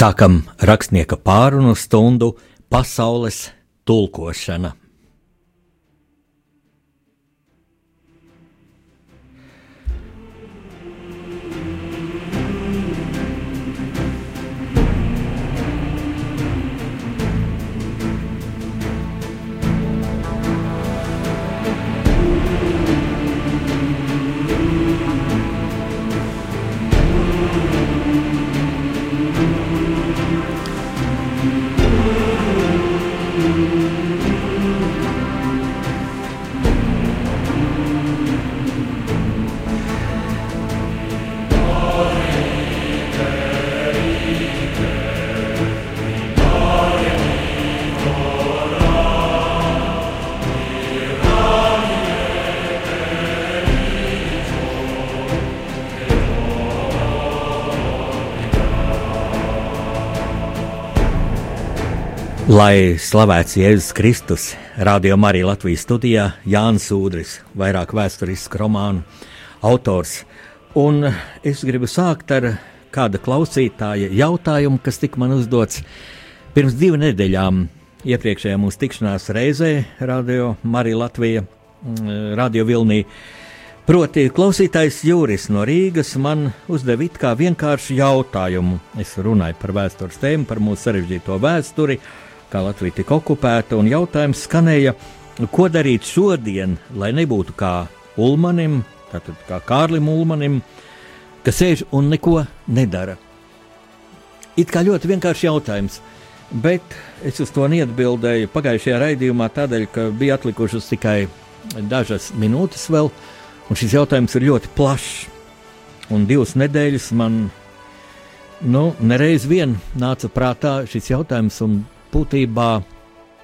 Sākam rakstnieka pārunu stundu pasaules tulkošana. Lai slavēts Jēzus Kristus, rādījumā arī Latvijas studijā Jānis Udris, vairāk vēsturisku romānu autors. Un es gribu sākt ar kāda klausītāja jautājumu, kas tika man uzdots pirms divām nedēļām. Iepriekšējā mūsu tikšanās reizē Radio Marija Latvija, mm, Radio Vilnī. Proti, klausītājs Jūris no Rīgas man uzdeva it kā vienkāršu jautājumu. Es runāju par vēstures tēmu, par mūsu sarežģīto vēsturi kā Latvija tika okupēta, un jautājums skanēja, ko darīt šodien, lai nebūtu kā Ulmanim, tātad kā Kārlim Ulmanim, kas sēž un neko nedara. It kā ļoti vienkāršs jautājums, bet es uz to neatbildēju pagājušajā raidījumā tādēļ, ka bija atlikušas tikai dažas minūtes vēl, un šis jautājums ir ļoti plašs. Un divas nedēļas man nu, nereiz vien nāca prātā šis jautājums, un būtībā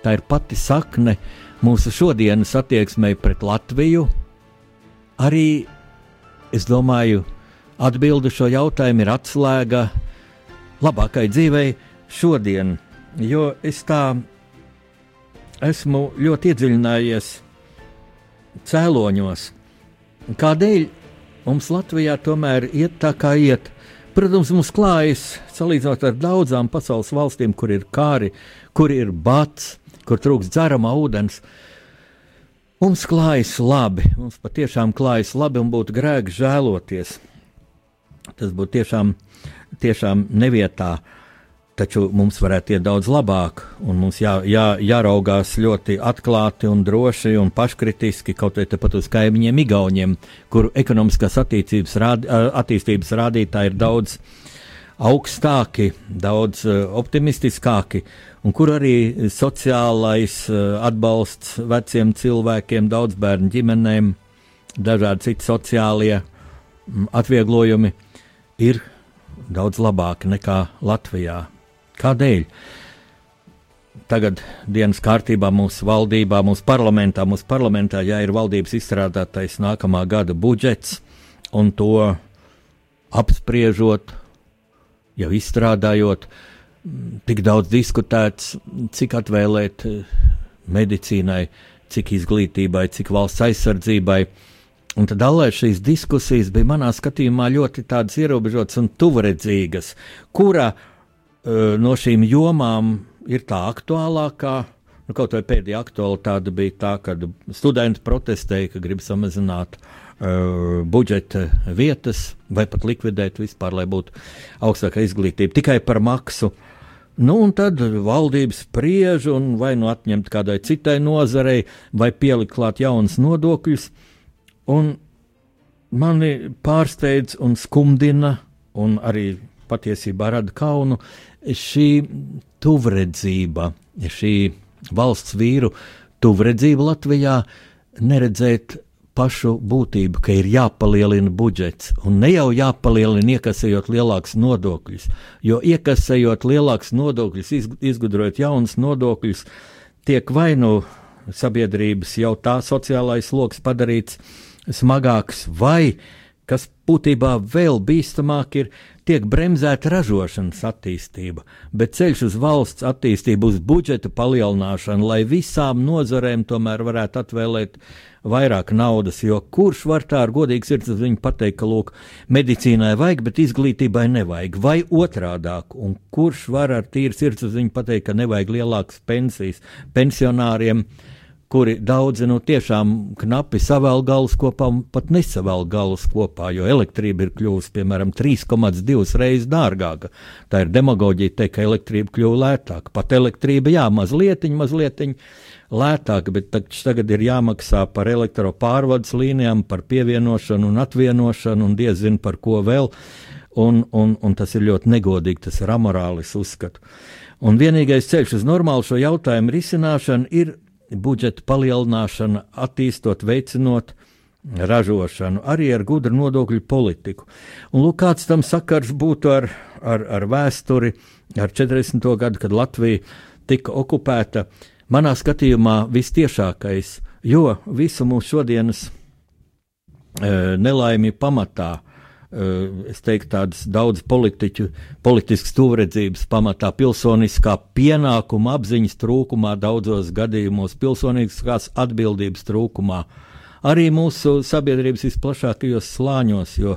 tā ir pati sakne mūsu šodienas attieksmei pret Latviju. Arī es domāju, atbilde šo jautājumu ir atslēga labākai dzīvei šodien, jo es tā esmu ļoti iedziļinājies cēloņos. Kādēļ mums Latvijā tomēr iet tā, kā iet? Protams, mums klājas salīdzinot ar daudzām pasaules valstīm, kur ir kāri, kur ir bats, kur trūks dzeramā ūdens. Mums klājas labi, mums patiešām klājas labi un būtu grēks žēloties. Tas būtu tiešām, tiešām nevietā. Uh, taču mums varētu iet daudz labāk, un mums jā, jā, jāraugās ļoti atklāti un droši un paškritiski kaut vai tepat uz kaimiņiem, Igauniem, kuru ekonomiskās rād, attīstības rādītāji ir daudz augstāki, daudz optimistiskāki, un kur arī sociālais atbalsts veciem cilvēkiem, daudz bērnu ģimenēm, dažādi citi sociālie atvieglojumi ir daudz labāki nekā Latvijā. Kādēļ? Tagad dienas kārtībā mūsu valdībā, mūsu parlamentā, mūsu parlamentā jā, ir valdības izstrādātais nākamā gada budžets, un to apspriežot, jau izstrādājot, tik daudz diskutēts, cik atvēlēt eh, medicīnai, cik izglītībai, cik valsts aizsardzībai. Un tad alēs šīs diskusijas bija manā skatījumā ļoti ierobežotas un tuvredzīgas, kurā no šīm jomām ir tā aktuālākā. Nu, kaut vai pēdējā aktualitāte bija tā, ka studenti protestēja, ka grib samazināt uh, budžeta vietas vai pat likvidēt vispār, lai būtu augstāka izglītība tikai par maksu. Nu, un tad valdības spriež, vai nu atņemt kādai citai nozarei, vai pielikt klāt jaunas nodokļus. Un mani pārsteidz un skumdina, un arī patiesībā rada kaunu šī tuvredzība, šī valsts vīru tuvredzība Latvijā neredzēt pašu būtību, ka ir jāpalielina budžets. Un ne jau jāpalielina, iekasējot lielākus nodokļus, jo iekasējot lielākus nodokļus, izgudrojot jaunus nodokļus, tiek vai nu sabiedrības jau tā sociālais sloks padarīts smagāks, vai kas būtībā vēl bīstamāk ir, tiek bremzēta ražošanas attīstība, bet ceļš uz valsts attīstību, uz budžeta palielināšanu, lai visām nozarēm tomēr varētu atvēlēt vairāk naudas, jo kurš var tā ar godīgu sirds viņu pateikt, ka, lūk, medicīnai vajag, bet izglītībai nevajag, vai otrādāk, un kurš var ar tīru sirds viņu pateikt, ka nevajag lielākas pensijas pensionāriem, kuri daudzi nu, tiešām knapi savēl galus kopā un pat nesavēl galus kopā, jo elektrība ir kļuvusi piemēram 3,2 reizes dārgāka. Tā ir demagoģija teikt, ka elektrība kļuva lētāka. Pat elektrība, jā, mazliet, mazliet lētāka, bet tagad ir jāmaksā par elektropārvades līnijām, par pievienošanu un atvienošanu un diezinu par ko vēl. Un, un, un tas ir ļoti negodīgi, tas ir amorālis uzskatu. Un vienīgais ceļš uz normālu šo jautājumu risināšanu ir budžeta palielināšana, attīstot, veicinot ražošanu, arī ar gudru nodokļu politiku. Un lūk, kāds tam sakars būtu ar, ar, ar vēsturi, ar 40. gadu, kad Latvija tika okupēta. Manā skatījumā vistiešākais, jo visu mūsu šodienas e, nelaimi pamatā Eh, es teiktu, tādas daudz politiķu, politiskas tuvredzības pamatā, pilsoniskā pienākuma apziņas trūkumā, daudzos gadījumos pilsoniskās atbildības trūkumā, arī mūsu sabiedrības visplašākajos slāņos, jo,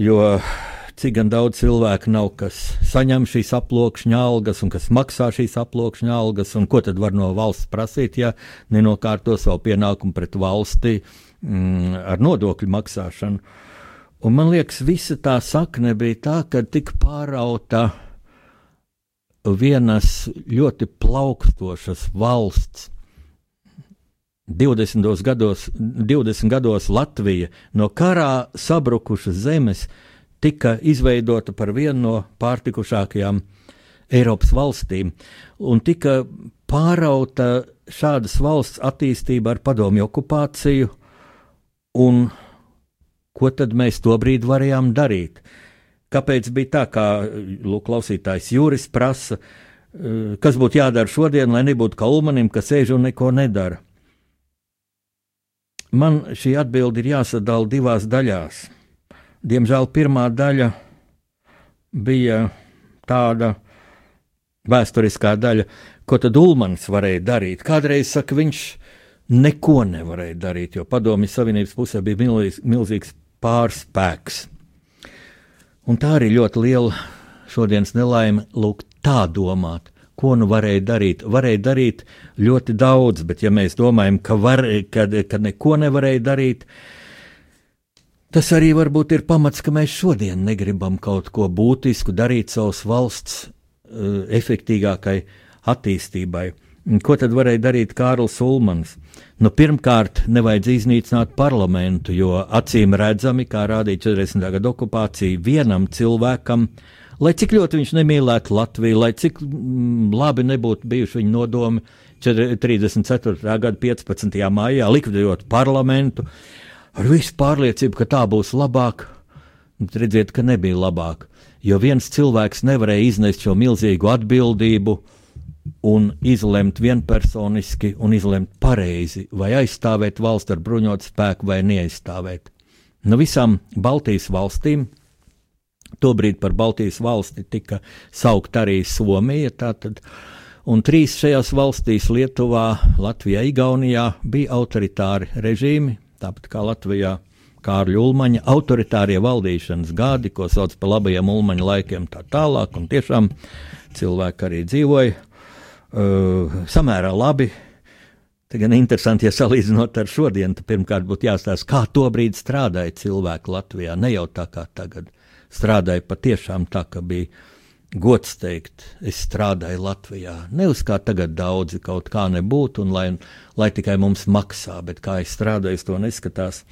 jo cik gan daudz cilvēku nav, kas saņem šīs aploksņa algas un kas maksā šīs aploksņa algas, un ko tad var no valsts prasīt, ja nenokārto savu pienākumu pret valsti mm, ar nodokļu maksāšanu. Un man liekas, visa tā sakne bija tā, ka tika pārauta vienas ļoti plaukstošas valsts. 20 gados, 20 gados Latvija no karā sabrukušas zemes tika izveidota par vienu no pārtikušākajām Eiropas valstīm, un tika pārauta šādas valsts attīstība ar padomju okupāciju un Ko tad mēs tobrīd varējām darīt? Kāpēc bija tā, kā lūk, klausītājs Jūris prasa, eh, kas būtu jādara šodien, lai nebūtu kā Ulmanim, kas sēž un neko nedara? Man šī atbilde ir jāsadala divās daļās. Diemžēl pirmā daļa bija tāda vēsturiskā daļa, ko tad Ulmans varēja darīt. Kādreiz saka, viņš neko nevarēja darīt, jo Padomju Savienības pusē bija milzīgs pārspēks. Un tā arī ļoti liela šodienas nelaime, lūk, tā domāt. Ko nu varēja darīt? Varēja darīt ļoti daudz, bet ja mēs domājam, ka, var, kad, kad neko nevarēja darīt, tas arī varbūt ir pamats, ka mēs šodien negribam kaut ko būtisku darīt savas valsts uh, efektīvākai attīstībai. Ko tad varēja darīt Kārls Ulmans? Nu, pirmkārt, nevajadzēja iznīcināt parlamentu, jo acīm redzami, kā rādīja 40. gada okupācija, vienam cilvēkam, lai cik ļoti viņš nemīlētu Latviju, lai cik mm, labi nebūtu bijuši viņa nodomi 34. gada 15. maijā likvidējot parlamentu, ar visu pārliecību, ka tā būs labāk, tad redziet, ka nebija labāk, jo viens cilvēks nevarēja iznest šo milzīgo atbildību un izlemt vienpersoniski un izlemt pareizi, vai aizstāvēt valsts ar bruņotu spēku vai neaizstāvēt. No nu, visām Baltijas valstīm, tobrīd par Baltijas valsti tika saukt arī Somija, tātad, un trīs šajās valstīs, Lietuvā, Latvijā, Igaunijā, bija autoritāri režīmi, tāpat kā Latvijā. Kārļa Ulmaņa autoritārie valdīšanas gadi, ko sauc par labajiem Ulmaņa laikiem, tā tālāk, un tiešām cilvēki arī dzīvoja uh, samērā labi. Tā gan interesanti, ja salīdzinot ar šodienu, tad pirmkārt būtu jāstāsta, kā to brīdi strādāja cilvēki Latvijā. Ne jau tā kā tagad strādāja patiešām tā, ka bija gods teikt, es strādāju Latvijā. Neuz kā tagad daudzi kaut kā nebūtu, un lai, lai tikai mums maksā, bet kā es strādāju, to neskatās.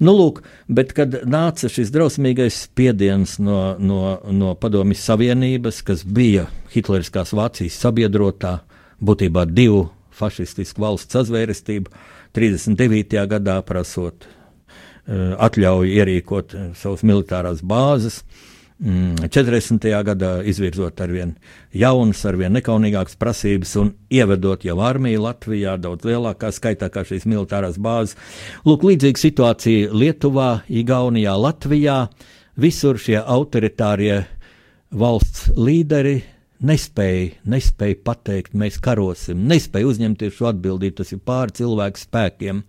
Nu, lūk, bet kad nāca šis drausmīgais spiediens no, no, no Padomjas Savienības, kas bija Hitleriskās Vācijas sabiedrotā, būtībā divu fašistisku valstu sazvērestību, 39. gadā prasot uh, atļauju ierīkot uh, savas militārās bāzes, 40. Mm, gadā izvirzot ar vien jaunas, ar vien nekaunīgākas prasības un ievedot jau armiju Latvijā daudz lielākā skaitā kā šīs militārās bāzes. Lūk, līdzīga situācija Lietuvā, Igaunijā, Latvijā. Visur šie autoritārie valsts līderi nespēja, nespēja pateikt, mēs karosim, nespēja uzņemties šo atbildību, tas ir pāri cilvēku spēkiem.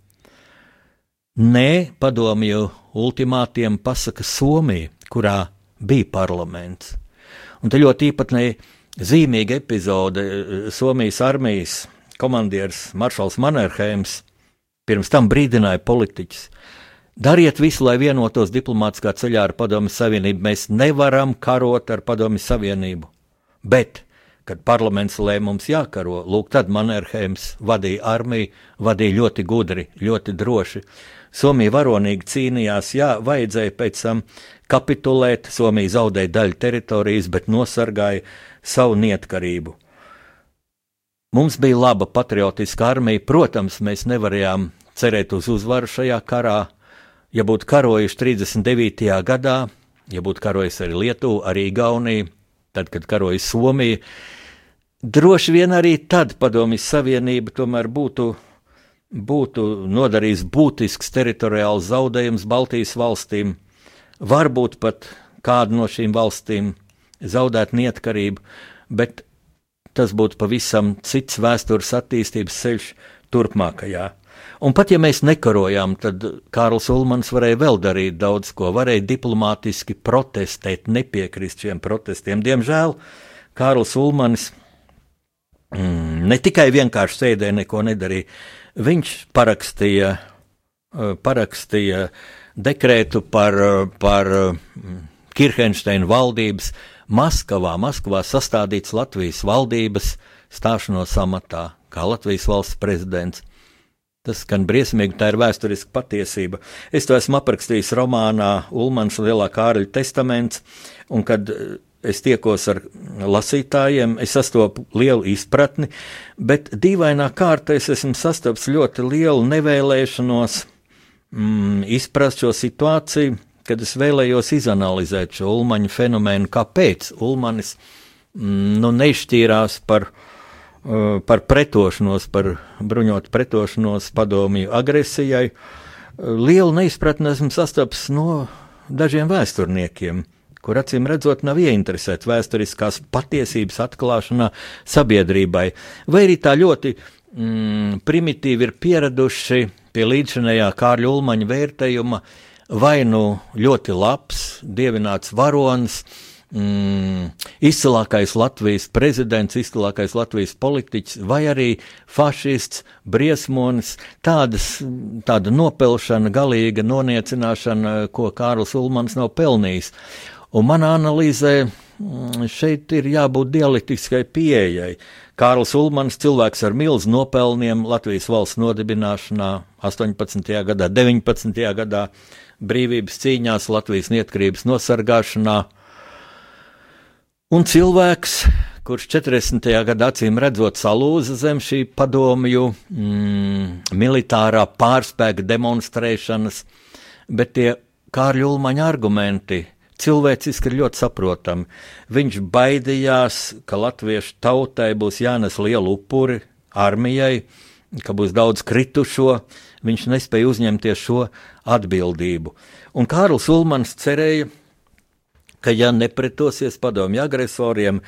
Nē, padomju ultimātiem pasaka Somija, kurā bija parlaments. Un te ļoti īpatnēji zīmīga epizode eh, Somijas armijas komandieris Maršals Manerheims pirms tam brīdināja politiķus. Dariet visu, lai vienotos diplomātiskā ceļā ar Padomju Savienību. Mēs nevaram karot ar Padomju Savienību. Bet, kad parlaments lēma mums jākaro, lūk, tad Manerheims vadīja armiju, vadīja ļoti gudri, ļoti droši. Somija varonīgi cīnījās, jā, vajadzēja pēc tam kapitulēt, Somija zaudēja daļu teritorijas, bet nosargāja savu neatkarību. Mums bija laba patriotiska armija, protams, mēs nevarējām cerēt uz uzvaru šajā karā. Ja būtu karojuši 39. gadā, ja būtu karojis arī Lietuva, arī Igaunija, tad, kad karoja Somija, droši vien arī tad Padomjas Savienība tomēr būtu būtu nodarījis būtisks teritoriāls zaudējums Baltijas valstīm, varbūt pat kāda no šīm valstīm zaudēt neatkarību, bet tas būtu pavisam cits vēstures attīstības ceļš turpmākajā. Un pat ja mēs nekarojām, tad Kārls Ulmans varēja vēl darīt daudz ko, varēja diplomātiski protestēt, nepiekrist šiem protestiem. Diemžēl Kārls Ulmans mm, ne tikai vienkārši sēdēja, neko nedarīja, Viņš parakstīja, eh, parakstīja dekrētu par, eh, par eh, Kirhensteina valdības Maskavā, Maskavā sastādīts Latvijas valdības stāšanos amatā kā Latvijas valsts prezidents. Tas gan briesmīgi, tā ir vēsturiska patiesība. Es to esmu aprakstījis romānā Ulmans Lielā Kārļa testaments, un kad es tiekos ar lasītājiem, es sastopu lielu izpratni, bet dīvainā kārtā es esmu sastapis ļoti lielu nevēlēšanos mm, izprast šo situāciju, kad es vēlējos izanalizēt šo ulmaņu fenomenu, kāpēc ulmanis mm, nu, nešķīrās par, uh, par pretošanos, par bruņotu pretošanos padomju agresijai. Lielu neizpratni esmu sastapis no dažiem vēsturniekiem kur acīm redzot nav ieinteresēti vēsturiskās patiesības atklāšanā sabiedrībai, vai arī tā ļoti mm, primitīvi ir pieraduši pie līdzinējā Kārļa Ulmaņa vērtējuma, vai nu ļoti labs, dievināts varonis, mm, izcilākais Latvijas prezidents, izcilākais Latvijas politiķis, vai arī fašists, briesmonis, tādas, tāda nopelšana, galīga noniecināšana, ko Kārls Ulmans nav pelnījis. Un manā analīzē mm, šeit ir jābūt dialektiskai pieejai. Kārls Ulmans, cilvēks ar milzu nopelniem Latvijas valsts nodibināšanā 18. gadā, 19. gadā, brīvības cīņās, Latvijas neatkarības nosargāšanā. Un cilvēks, kurš 40. gadā acīm redzot salūza zem šī padomju mm, militārā pārspēka demonstrēšanas, bet tie Kārļa Ulmaņa argumenti cilvēciski ir ļoti saprotami. Viņš baidījās, ka latviešu tautai būs jānes liela upuri armijai, ka būs daudz kritušo. Viņš nespēja uzņemties šo atbildību. Un Kārls Ulmans cerēja, ka ja nepretosies padomju agresoriem,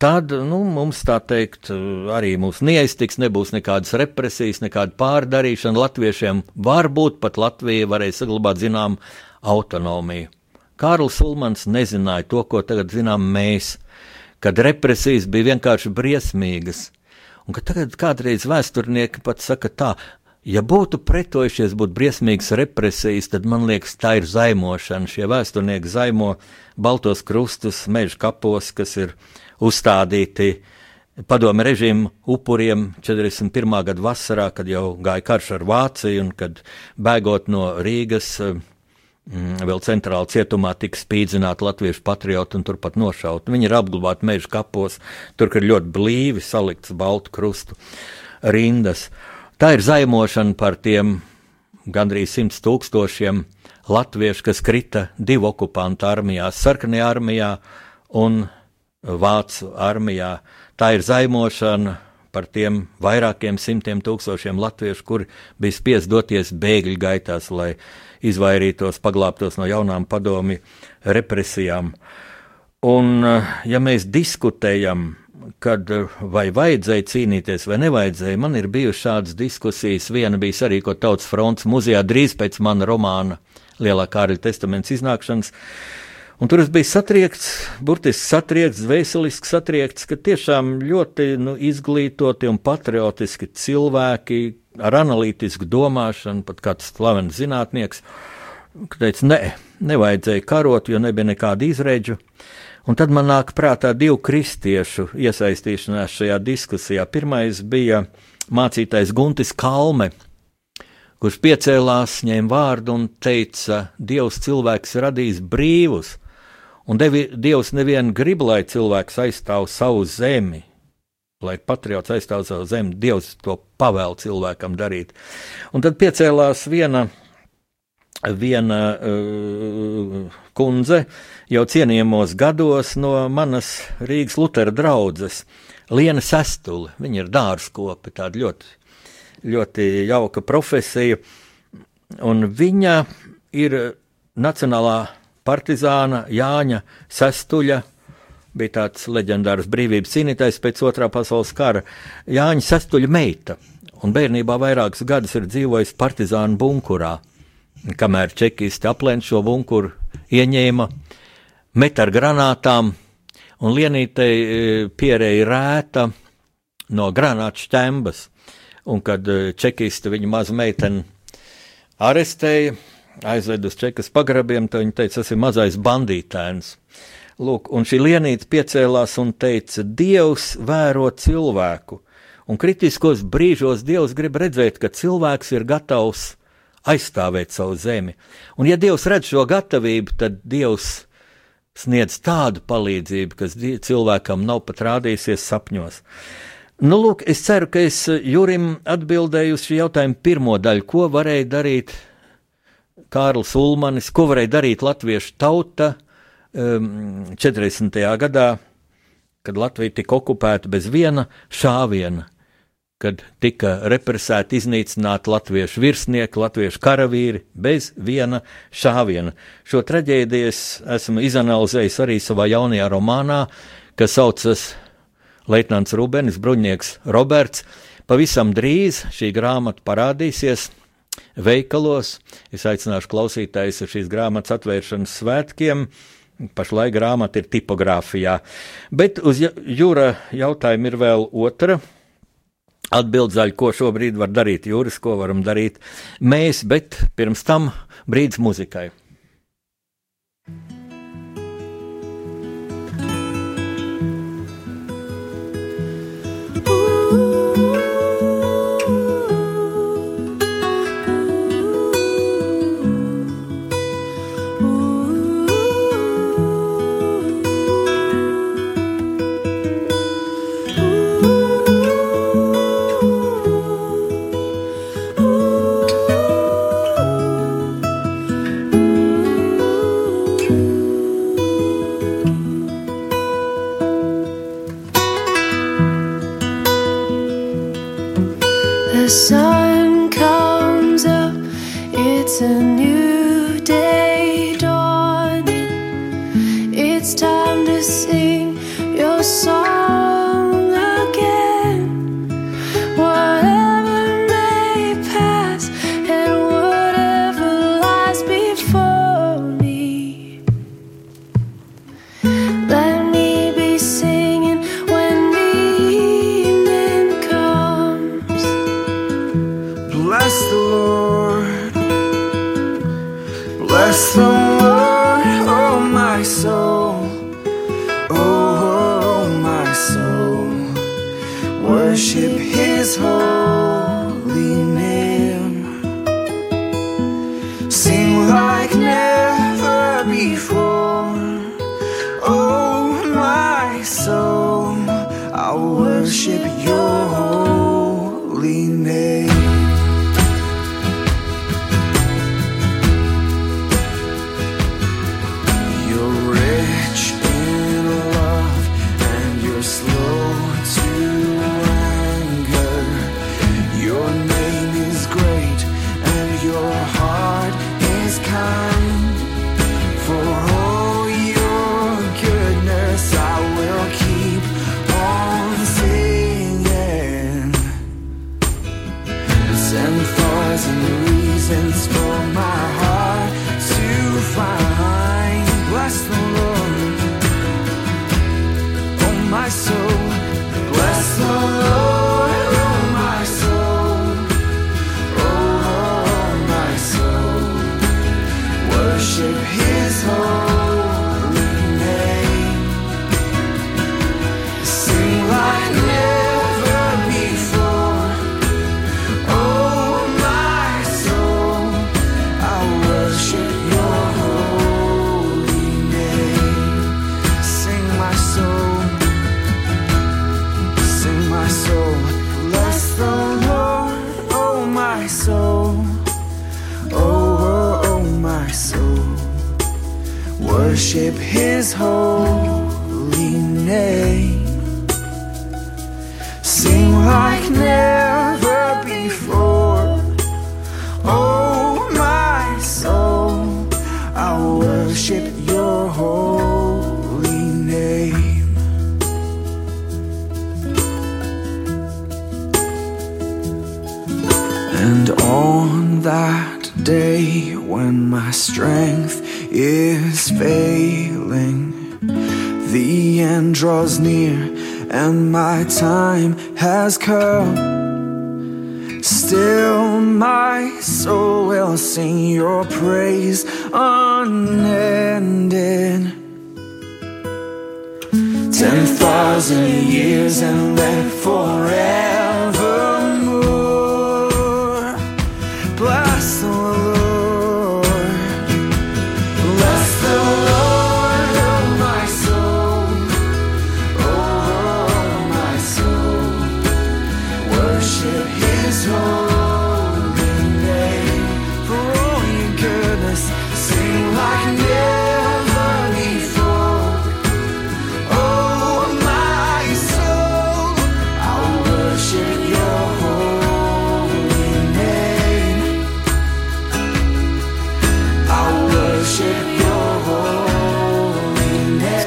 tad nu, mums tā teikt, arī mūs neaiztiks, nebūs nekādas represijas, nekāda pārdarīšana. Latviešiem varbūt pat Latvija varēja saglabāt zinām autonomiju. Kārls Ulmans nezināja to, ko tagad zinām mēs, kad represijas bija vienkārši briesmīgas, un ka tagad kādreiz vēsturnieki pat saka tā, ja būtu pretojušies, būtu briesmīgas represijas, tad man liekas, tā ir zaimošana. Šie vēsturnieki zaimo baltos krustus meža kapos, kas ir uzstādīti padomu režīmu upuriem 41. gada vasarā, kad jau gāja karš ar Vāciju un kad bēgot no Rīgas vēl centrāla cietumā tika spīdzināti latviešu patrioti un turpat nošauti. Viņi ir apglabāti meža kapos, tur ir ļoti blīvi salikts baltu krustu rindas. Tā ir zaimošana par tiem gandrīz simt tūkstošiem latvieši, kas krita divu okupantu armijā, sarkanajā armijā un vācu armijā. Tā ir zaimošana par tiem vairākiem simtiem tūkstošiem latviešu, kuri bija spiest doties bēgļu gaitās, lai izvairītos, paglābtos no jaunām padomi represijām. Un, ja mēs diskutējam, kad vai vajadzēja cīnīties vai nevajadzēja, man ir bijušas šādas diskusijas. Viena bija arī, ko Tautas fronts muzejā drīz pēc mana romāna Lielā Kārļa testaments iznākšanas. Un tur es biju satriekts, burtiski satriekts, vēseliski satriekts, ka tiešām ļoti nu, izglītoti un patriotiski cilvēki ar analītisku domāšanu, pat kāds slavens zinātnieks, teica, nē, ne, nevajadzēja karot, jo nebija nekāda izreģu. Un tad man nāk prātā divu kristiešu iesaistīšanās šajā diskusijā. Pirmais bija mācītājs Guntis Kalme, kurš piecēlās, ņēma vārdu un teica, Dievs cilvēks radījis brīvus, un devi, Dievs nevienu grib, lai cilvēks aizstāv savu zemi, lai patriots aizstāv savu zemi, Dievs to pavēl cilvēkam darīt. Un tad piecēlās viena, viena uh, kundze, jau cienījamos gados no manas Rīgas Lutera draudzes, Liena Sestule. Viņa ir dārzkopa, tāda ļoti ļoti jauka profesija. Un viņa ir Nacionālā partizāna Jāņa Sestuļa. Bija tāds leģendārs brīvības cīnītājs pēc otrā pasaules kara. Jāņa Sestuļa meita, un bērnībā vairākus gadus ir dzīvojis partizānu bunkurā. Kamēr čekisti aplēna šo bunkuru, ieņēma, met ar granātām, un lienītei e, pierēja rēta no granātu šķembas un kad eh, čekisti viņu mazu meiteni arestēja, aizved uz čekas pagrabiem, tad viņi teica, tas ir mazais bandītēns. Lūk, un šī lienīte piecēlās un teica, Dievs vēro cilvēku, un kritiskos brīžos Dievs grib redzēt, ka cilvēks ir gatavs aizstāvēt savu zemi. Un ja Dievs redz šo gatavību, tad Dievs sniedz tādu palīdzību, kas cilvēkam nav pat rādījusies sapņos. Nu, lūk, es ceru, ka es Jurim atbildēju uz šī jautājuma pirmo daļu, ko varēja darīt Kārlis Ulmanis, ko varēja darīt latviešu tauta um, 40. gadā, kad Latvija tika okupēta bez viena šāviena, kad tika represēti, iznīcināti latviešu virsnieki, latviešu karavīri bez viena šāviena. Šo traģēdiju es esmu izanalizējis arī savā jaunajā romānā, kas saucas Leitnants Rūbenis, bruņnieks Roberts. Pavisam drīz šī grāmata parādīsies veikalos. Es aicināšu klausītājus uz šīs grāmatas atvēršanas svētkiem. Pašlaik grāmata ir tipogrāfijā. Bet uz jūra jautājumu ir vēl otra. Atbildzaļa, ko šobrīd var darīt jūras, ko varam darīt mēs, bet pirms tam brīdis muzikai. The end draws near and my time has come. Still, my soul will sing your praise unending. Ten thousand years and then forevermore.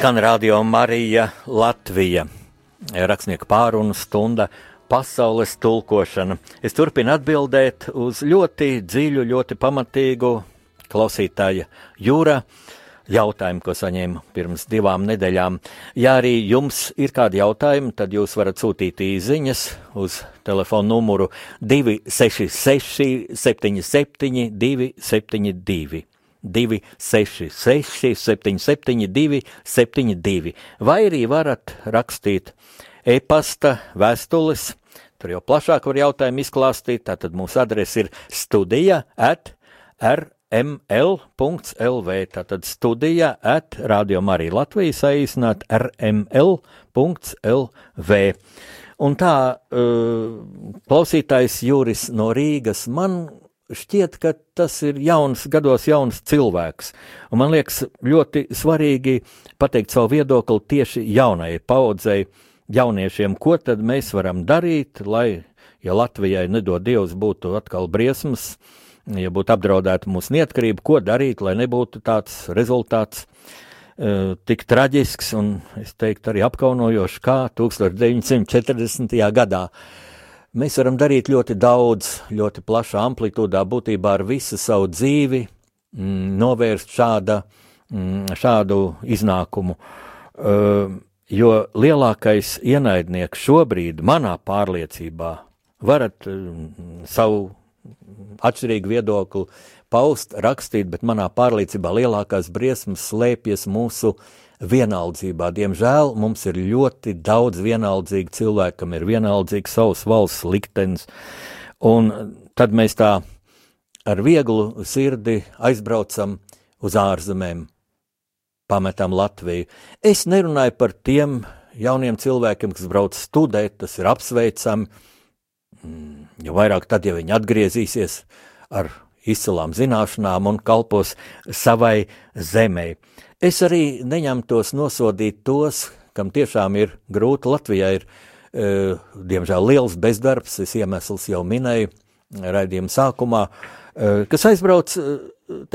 Skan radio Marija Latvija. Rakstnieka pārunu stunda. Pasaules tulkošana. Es turpinu atbildēt uz ļoti dziļu, ļoti pamatīgu klausītāja jūra jautājumu, ko saņēmu pirms divām nedēļām. Ja arī jums ir kādi jautājumi, tad jūs varat sūtīt īsiņas uz telefonu numuru 266, 77, 272. 266, 77, 272, vai arī varat rakstīt e-pasta vēstules. Tur jau plašāk var jautājumu izklāstīt. Tātad mūsu adrese ir studija at rml.lv. Tātad studija at radiom arī Latvijas saīsināt rml.lv. Un tā uh, klausītājs Juris no Rīgas man šķiet, ka tas ir jauns, gados jauns cilvēks. Un man liekas ļoti svarīgi pateikt savu viedokli tieši jaunai paudzei, jauniešiem, ko tad mēs varam darīt, lai, ja Latvijai nedod Dievs, būtu atkal briesmas, ja būtu apdraudēta mūsu neatkarība, ko darīt, lai nebūtu tāds rezultāts uh, tik traģisks un, es teiktu, arī apkaunojošs kā 1940. gadā. Mēs varam darīt ļoti daudz, ļoti plašā amplitūdā, būtībā ar visu savu dzīvi, mm, novērst šāda, mm, šādu iznākumu. Uh, jo lielākais ienaidnieks šobrīd, manā pārliecībā, varat mm, savu atšķirīgu viedokli paust, rakstīt, bet manā pārliecībā lielākās briesmas slēpjas mūsu vienaldzībā. Diemžēl mums ir ļoti daudz vienaldzīgu cilvēku, kam ir vienaldzīgs savs valsts liktenis, un tad mēs tā ar vieglu sirdi aizbraucam uz ārzemēm, pametam Latviju. Es nerunāju par tiem jauniem cilvēkiem, kas brauc studēt, tas ir apsveicami, jo vairāk tad, ja viņi atgriezīsies ar izcilām zināšanām un kalpos savai zemei. Es arī neņemtos nosodīt tos, kam tiešām ir grūti. Latvijā ir, e, diemžēl, liels bezdarbs, es iemesls jau minēju raidījuma sākumā, e, kas aizbrauc, e,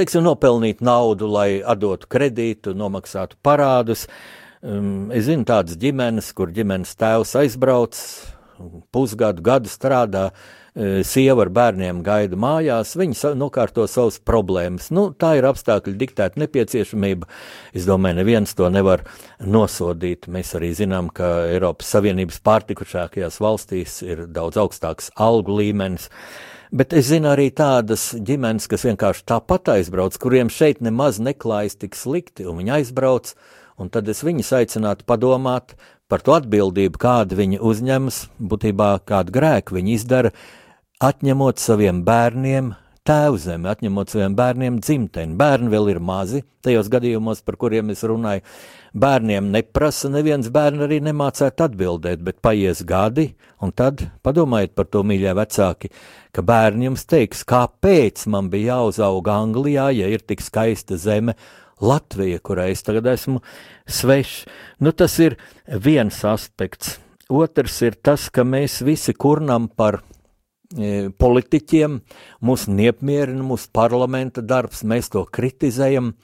teiksim, nopelnīt naudu, lai atdotu kredītu, nomaksātu parādus. Um, es zinu tādas ģimenes, kur ģimenes tēvs aizbrauc, pusgadu, gadu strādā, e, sieva ar bērniem gaida mājās, viņi nokārto savas problēmas. Nu, tā ir apstākļu diktēta nepieciešamība. Es domāju, neviens to nevar nosodīt. Mēs arī zinām, ka Eiropas Savienības pārtikušākajās valstīs ir daudz augstāks algu līmenis. Bet es zinu arī tādas ģimenes, kas vienkārši tāpat aizbrauc, kuriem šeit nemaz neklājas tik slikti, un viņi aizbrauc, un tad es viņus aicinātu padomāt par to atbildību, kādu viņi uzņemas, būtībā kādu grēku viņi izdara, atņemot saviem bērniem tēvzemi, atņemot saviem bērniem dzimteni. Bērni vēl ir mazi, tajos gadījumos, par kuriem es runāju. Bērniem neprasa, neviens bērns arī nemācētu atbildēt, bet paies gadi, un tad padomājiet par to, mīļie vecāki, ka bērni jums teiks, kāpēc man bija jāuzauga Anglijā, ja ir tik skaista zeme, Latvija, kurai es tagad esmu svešs. Nu, tas ir viens aspekts. Otrs ir tas, ka mēs visi kurnam par e, politiķiem, mūs neapmierina mūsu parlamenta darbs, mēs to kritizējam,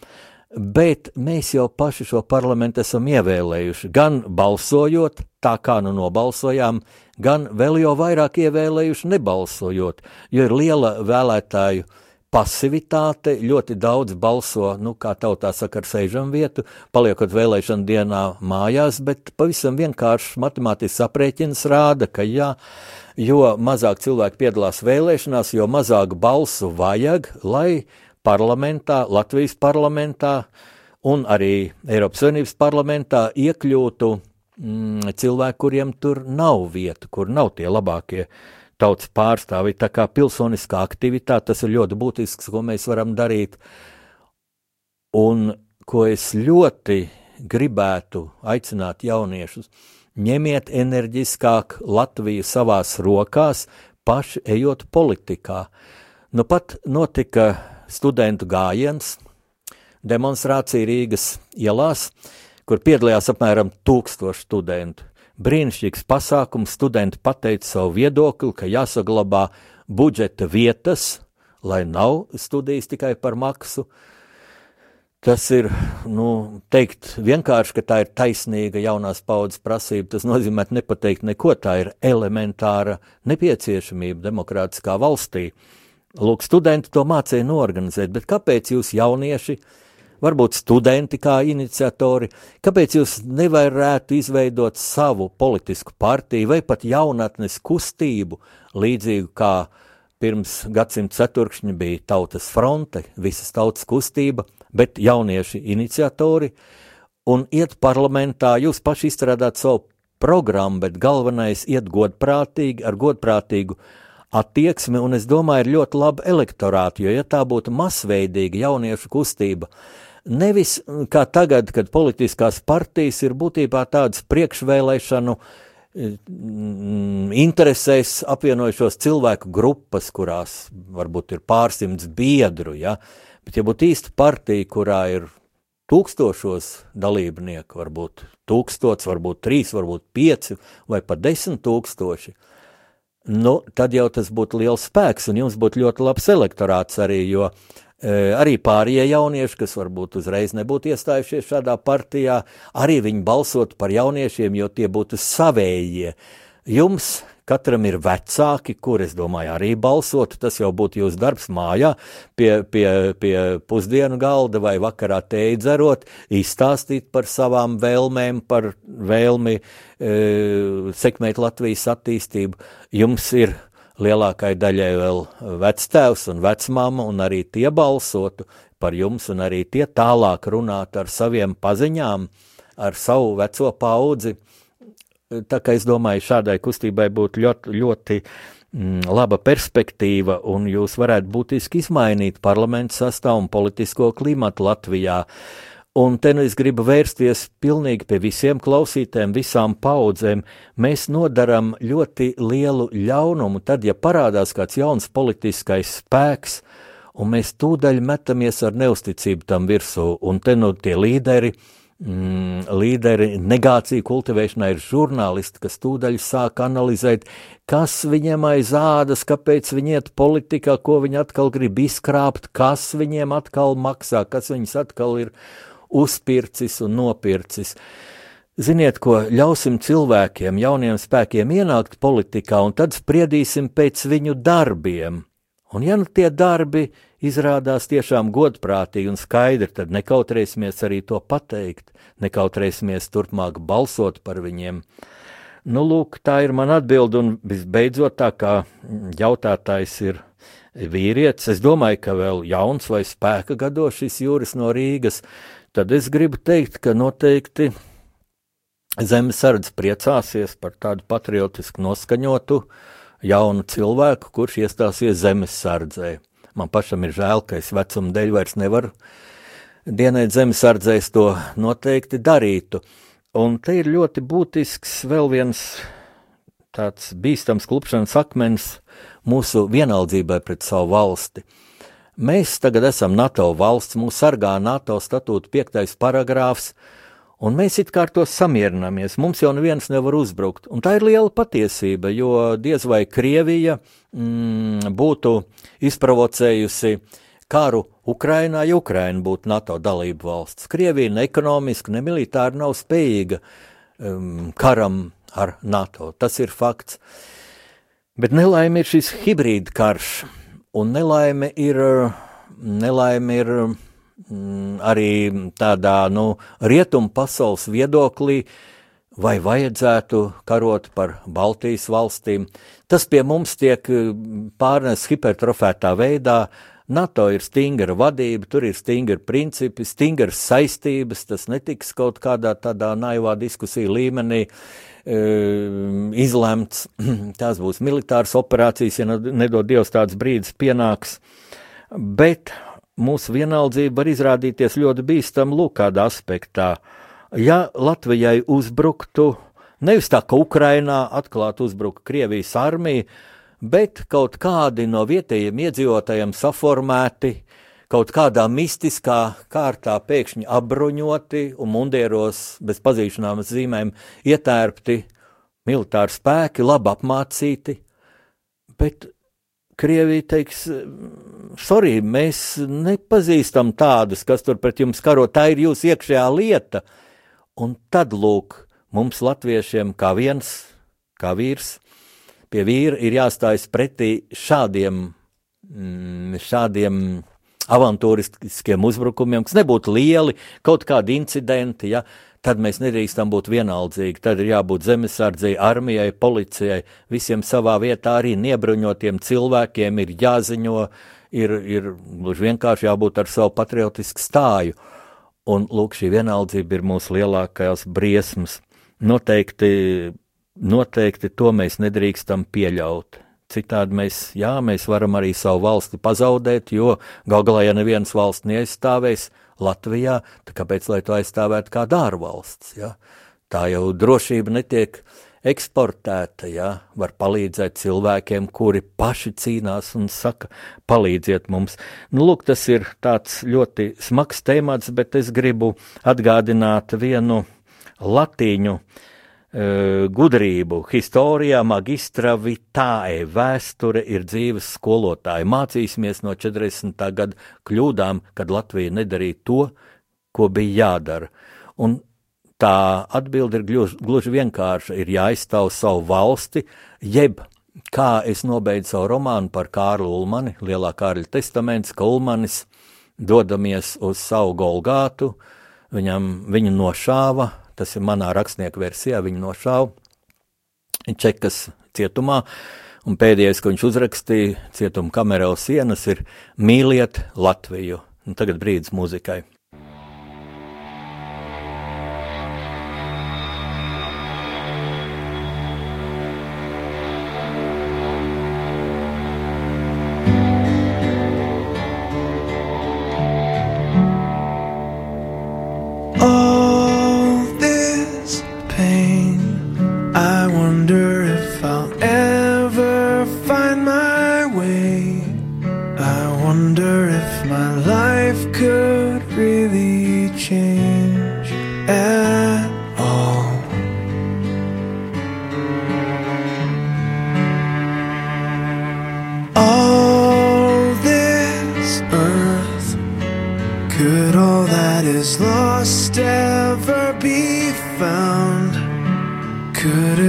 bet mēs jau paši šo parlamentu esam ievēlējuši, gan balsojot, tā kā nu nobalsojām, gan vēl jau vairāk ievēlējuši nebalsojot, jo ir liela vēlētāju pasivitāte, ļoti daudz balso, nu, kā tautā saka, ar sēžam vietu, paliekot vēlēšana dienā mājās, bet pavisam vienkārši matemātisks aprēķins rāda, ka jā, jo mazāk cilvēki piedalās vēlēšanās, jo mazāk balsu vajag, lai parlamentā, Latvijas parlamentā un arī Eiropas Savienības parlamentā iekļūtu mm, cilvēki, kuriem tur nav vieta, kur nav tie labākie tautas pārstāvi. Tā kā pilsoniskā aktivitāte tas ir ļoti būtisks, ko mēs varam darīt. Un ko es ļoti gribētu aicināt jauniešus, ņemiet enerģiskāk Latviju savās rokās, paši ejot politikā. Nu pat notika studentu gājiens, demonstrācija Rīgas ielās, kur piedalījās apmēram tūkstoši studentu. Brīnišķīgs pasākums, studenti pateica savu viedokli, ka jāsaglabā budžeta vietas, lai nav studijas tikai par maksu. Tas ir, nu, teikt vienkārši, ka tā ir taisnīga jaunās paudzes prasība. Tas nozīmē nepateikt neko, tā ir elementāra nepieciešamība demokrātiskā valstī. Lūk, studenti to mācīja norganizēt, bet kāpēc jūs jaunieši varbūt studenti kā iniciatori, kāpēc jūs nevarētu izveidot savu politisku partiju vai pat jaunatnes kustību, līdzīgu kā pirms gadsimta ceturkšņa bija tautas fronte, visas tautas kustība, bet jaunieši iniciatori, un iet parlamentā, jūs paši izstrādāt savu programmu, bet galvenais iet godprātīgi, ar godprātīgu attieksmi, un es domāju, ir ļoti laba elektorāta, jo ja tā būtu masveidīga jauniešu kustība, Nevis kā tagad, kad politiskās partijas ir būtībā tādas priekšvēlēšanu mm, interesēs apvienojušos cilvēku grupas, kurās varbūt ir pārsimts biedru, ja? bet ja būtu īsta partija, kurā ir tūkstošos dalībnieku, varbūt tūkstots, varbūt trīs, varbūt pieci vai pat desmit tūkstoši, nu, tad jau tas būtu liels spēks un jums būtu ļoti labs elektorāts arī, jo arī pārējie jaunieši, kas varbūt uzreiz nebūtu iestājušies šādā partijā, arī viņi balsot par jauniešiem, jo tie būtu savējie. Jums katram ir vecāki, kur es domāju, arī balsotu. Tas jau būtu jūsu darbs mājā, pie, pie, pie pusdienu galda vai vakarā teidzerot, izstāstīt par savām vēlmēm, par vēlmi e, sekmēt Latvijas attīstību. Jums ir lielākai daļai vēl vectēvs un vecmāma, un arī tie balsotu par jums, un arī tie tālāk runātu ar saviem paziņām, ar savu veco paudzi. Tā kā es domāju, šādai kustībai būtu ļoti, ļoti mm, laba perspektīva, un jūs varētu būtiski izmainīt parlamentu sastāvu un politisko klimatu Latvijā. Uh, Un te nu es gribu vērsties pilnīgi pie visiem klausītēm, visām paudzēm. Mēs nodaram ļoti lielu ļaunumu, tad, ja parādās kāds jauns politiskais spēks, un mēs tūdaļ metamies ar neusticību tam virsū, un te nu tie līderi, mm, līderi negāciju kultivēšanā ir žurnālisti, kas tūdaļ sāk analizēt, kas viņiem aiz ādas, kāpēc viņi iet politikā, ko viņi atkal grib izkrāpt, kas viņiem atkal maksā, kas viņus atkal ir uzpircis un nopircis. Ziniet, ko ļausim cilvēkiem, jauniem spēkiem ienākt politikā, un tad spriedīsim pēc viņu darbiem. Un ja nu tie darbi izrādās tiešām godprātīgi un skaidri, tad nekautrēsimies arī to pateikt, nekautrēsimies turpmāk balsot par viņiem. Nu, lūk, tā ir mana atbilde, un visbeidzot, tā kā jautātājs ir vīrietis, es domāju, ka vēl jauns vai spēka gados šis jūras no Rīgas, tad es gribu teikt, ka noteikti Zemesardze priecāsies par tādu patriotisku noskaņotu jaunu cilvēku, kurš iestāsies Zemesardzē. Man pašam ir žēl, ka es vecuma dēļ vairs nevaru dienēt Zemesardzē, es to noteikti darītu. Un te ir ļoti būtisks vēl viens tāds bīstams klupšanas akmens mūsu vienaldzībai pret savu valsti. Mēs tagad esam NATO valsts, mūs sargā NATO statūta piektais paragrāfs, un mēs it kā ar to samierināmies. Mums jau neviens nevar uzbrukt, un tā ir liela patiesība, jo diez vai Krievija mm, būtu izprovocējusi karu Ukrainā, ja Ukraina būtu NATO dalība valsts. Krievija ne ekonomiski, ne militāri nav spējīga um, karam ar NATO. Tas ir fakts. Bet nelaime ir šis hibrīd karš, un nelaime ir, nelaime ir mm, arī tādā nu, rietumu pasaules viedoklī, vai vajadzētu karot par Baltijas valstīm. Tas pie mums tiek pārnests hipertrofētā veidā, NATO ir stingra vadība, tur ir stingri principi, stingras saistības, tas netiks kaut kādā tādā naivā diskusija līmenī e, izlemts. Tās būs militāras operācijas, ja nedod Dievs tāds brīdis pienāks. Bet mūsu vienaldzība var izrādīties ļoti bīstama lūk kādā aspektā. Ja Latvijai uzbruktu, nevis tā, ka Ukrainā atklāti uzbruka Krievijas armija, bet kaut kādi no vietējiem iedzīvotājiem saformēti, kaut kādā mistiskā kārtā pēkšņi apbruņoti un mundieros bez pazīšanām zīmēm ietērpti militāri spēki, labi apmācīti, bet Krievija teiks, sorry, mēs nepazīstam tādus, kas tur pret jums karo, tā ir jūsu iekšējā lieta. Un tad, lūk, mums latviešiem kā viens, kā vīrs, pie vīra ir jāstājas pretī šādiem, mm, šādiem avantūristiskiem uzbrukumiem, kas nebūtu lieli, kaut kādi incidenti, ja, tad mēs nedrīkstam būt vienaldzīgi. Tad ir jābūt zemesardzei, armijai, policijai, visiem savā vietā arī niebruņotiem cilvēkiem ir jāziņo, ir, ir vienkārši jābūt ar savu patriotisku stāju. Un lūk, šī vienaldzība ir mūsu lielākās briesmas. Noteikti noteikti to mēs nedrīkstam pieļaut. Citādi mēs, jā, mēs varam arī savu valsti pazaudēt, jo gal galā, ja nevienas valsts neaizstāvēs Latvijā, tad kāpēc lai to aizstāvētu kā ārvalsts? Ja? Tā jau drošība netiek eksportēta, ja? var palīdzēt cilvēkiem, kuri paši cīnās un saka, palīdziet mums. Nu, lūk, tas ir tāds ļoti smags temats, bet es gribu atgādināt vienu latīņu uh, gudrību, historijā, magistra vitāe, vēsture ir dzīves skolotāja. Mācīsimies no 40. gada kļūdām, kad Latvija nedarīja to, ko bija jādara. Un tā atbilde ir gluži, gluži vienkārša. Ir jāizstāv savu valsti, jeb kā es nobeidzu savu romānu par Kārlu Ulmani, Lielā Kārļa testaments, ka Ulmanis dodamies uz savu Golgātu, viņam, viņu nošāva, tas ir manā rakstnieku versijā, viņu nošāva Čekas cietumā. Un pēdējais, ko viņš uzrakstīja cietuma kamerā uz sienas, ir mīliet Latviju. Un tagad brīdis muzikai. could really change at all. All this earth, could all that is lost ever be found? Could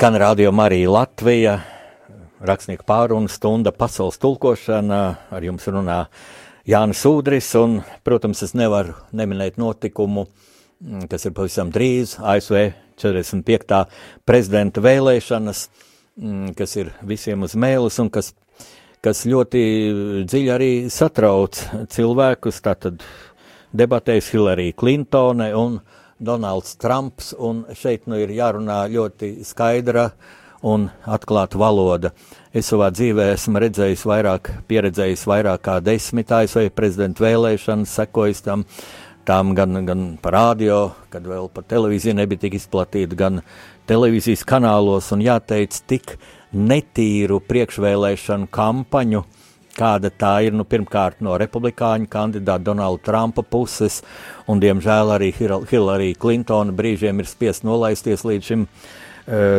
Skan radio Marija Latvija, rakstnieku pārunu stunda, pasaules tulkošana. Ar jums runā Jānis Udris, un, protams, es nevaru neminēt notikumu, mm, kas ir pavisam drīz ASV 45. prezidenta vēlēšanas, mm, kas ir visiem uz mēles un kas, kas ļoti dziļi arī satrauc cilvēkus. Tātad debatēs Hillary Clintone un Donalds Trumps, un šeit nu ir jārunā ļoti skaidra un atklāta valoda. Es savā dzīvē esmu redzējis vairāk, pieredzējis vairāk kā desmit ASV prezidenta vēlēšanas, sekojis tam, tām gan, gan pa radio, kad vēl pa televīziju nebija tik izplatīta, gan televīzijas kanālos, un jāteic, tik netīru priekšvēlēšanu kampaņu, kāda tā ir nu, pirmkārt no republikāņu kandidāta Donalda Trumpa puses, un diemžēl arī Hillary Clintona brīžiem ir spiest nolaisties līdz šim uh,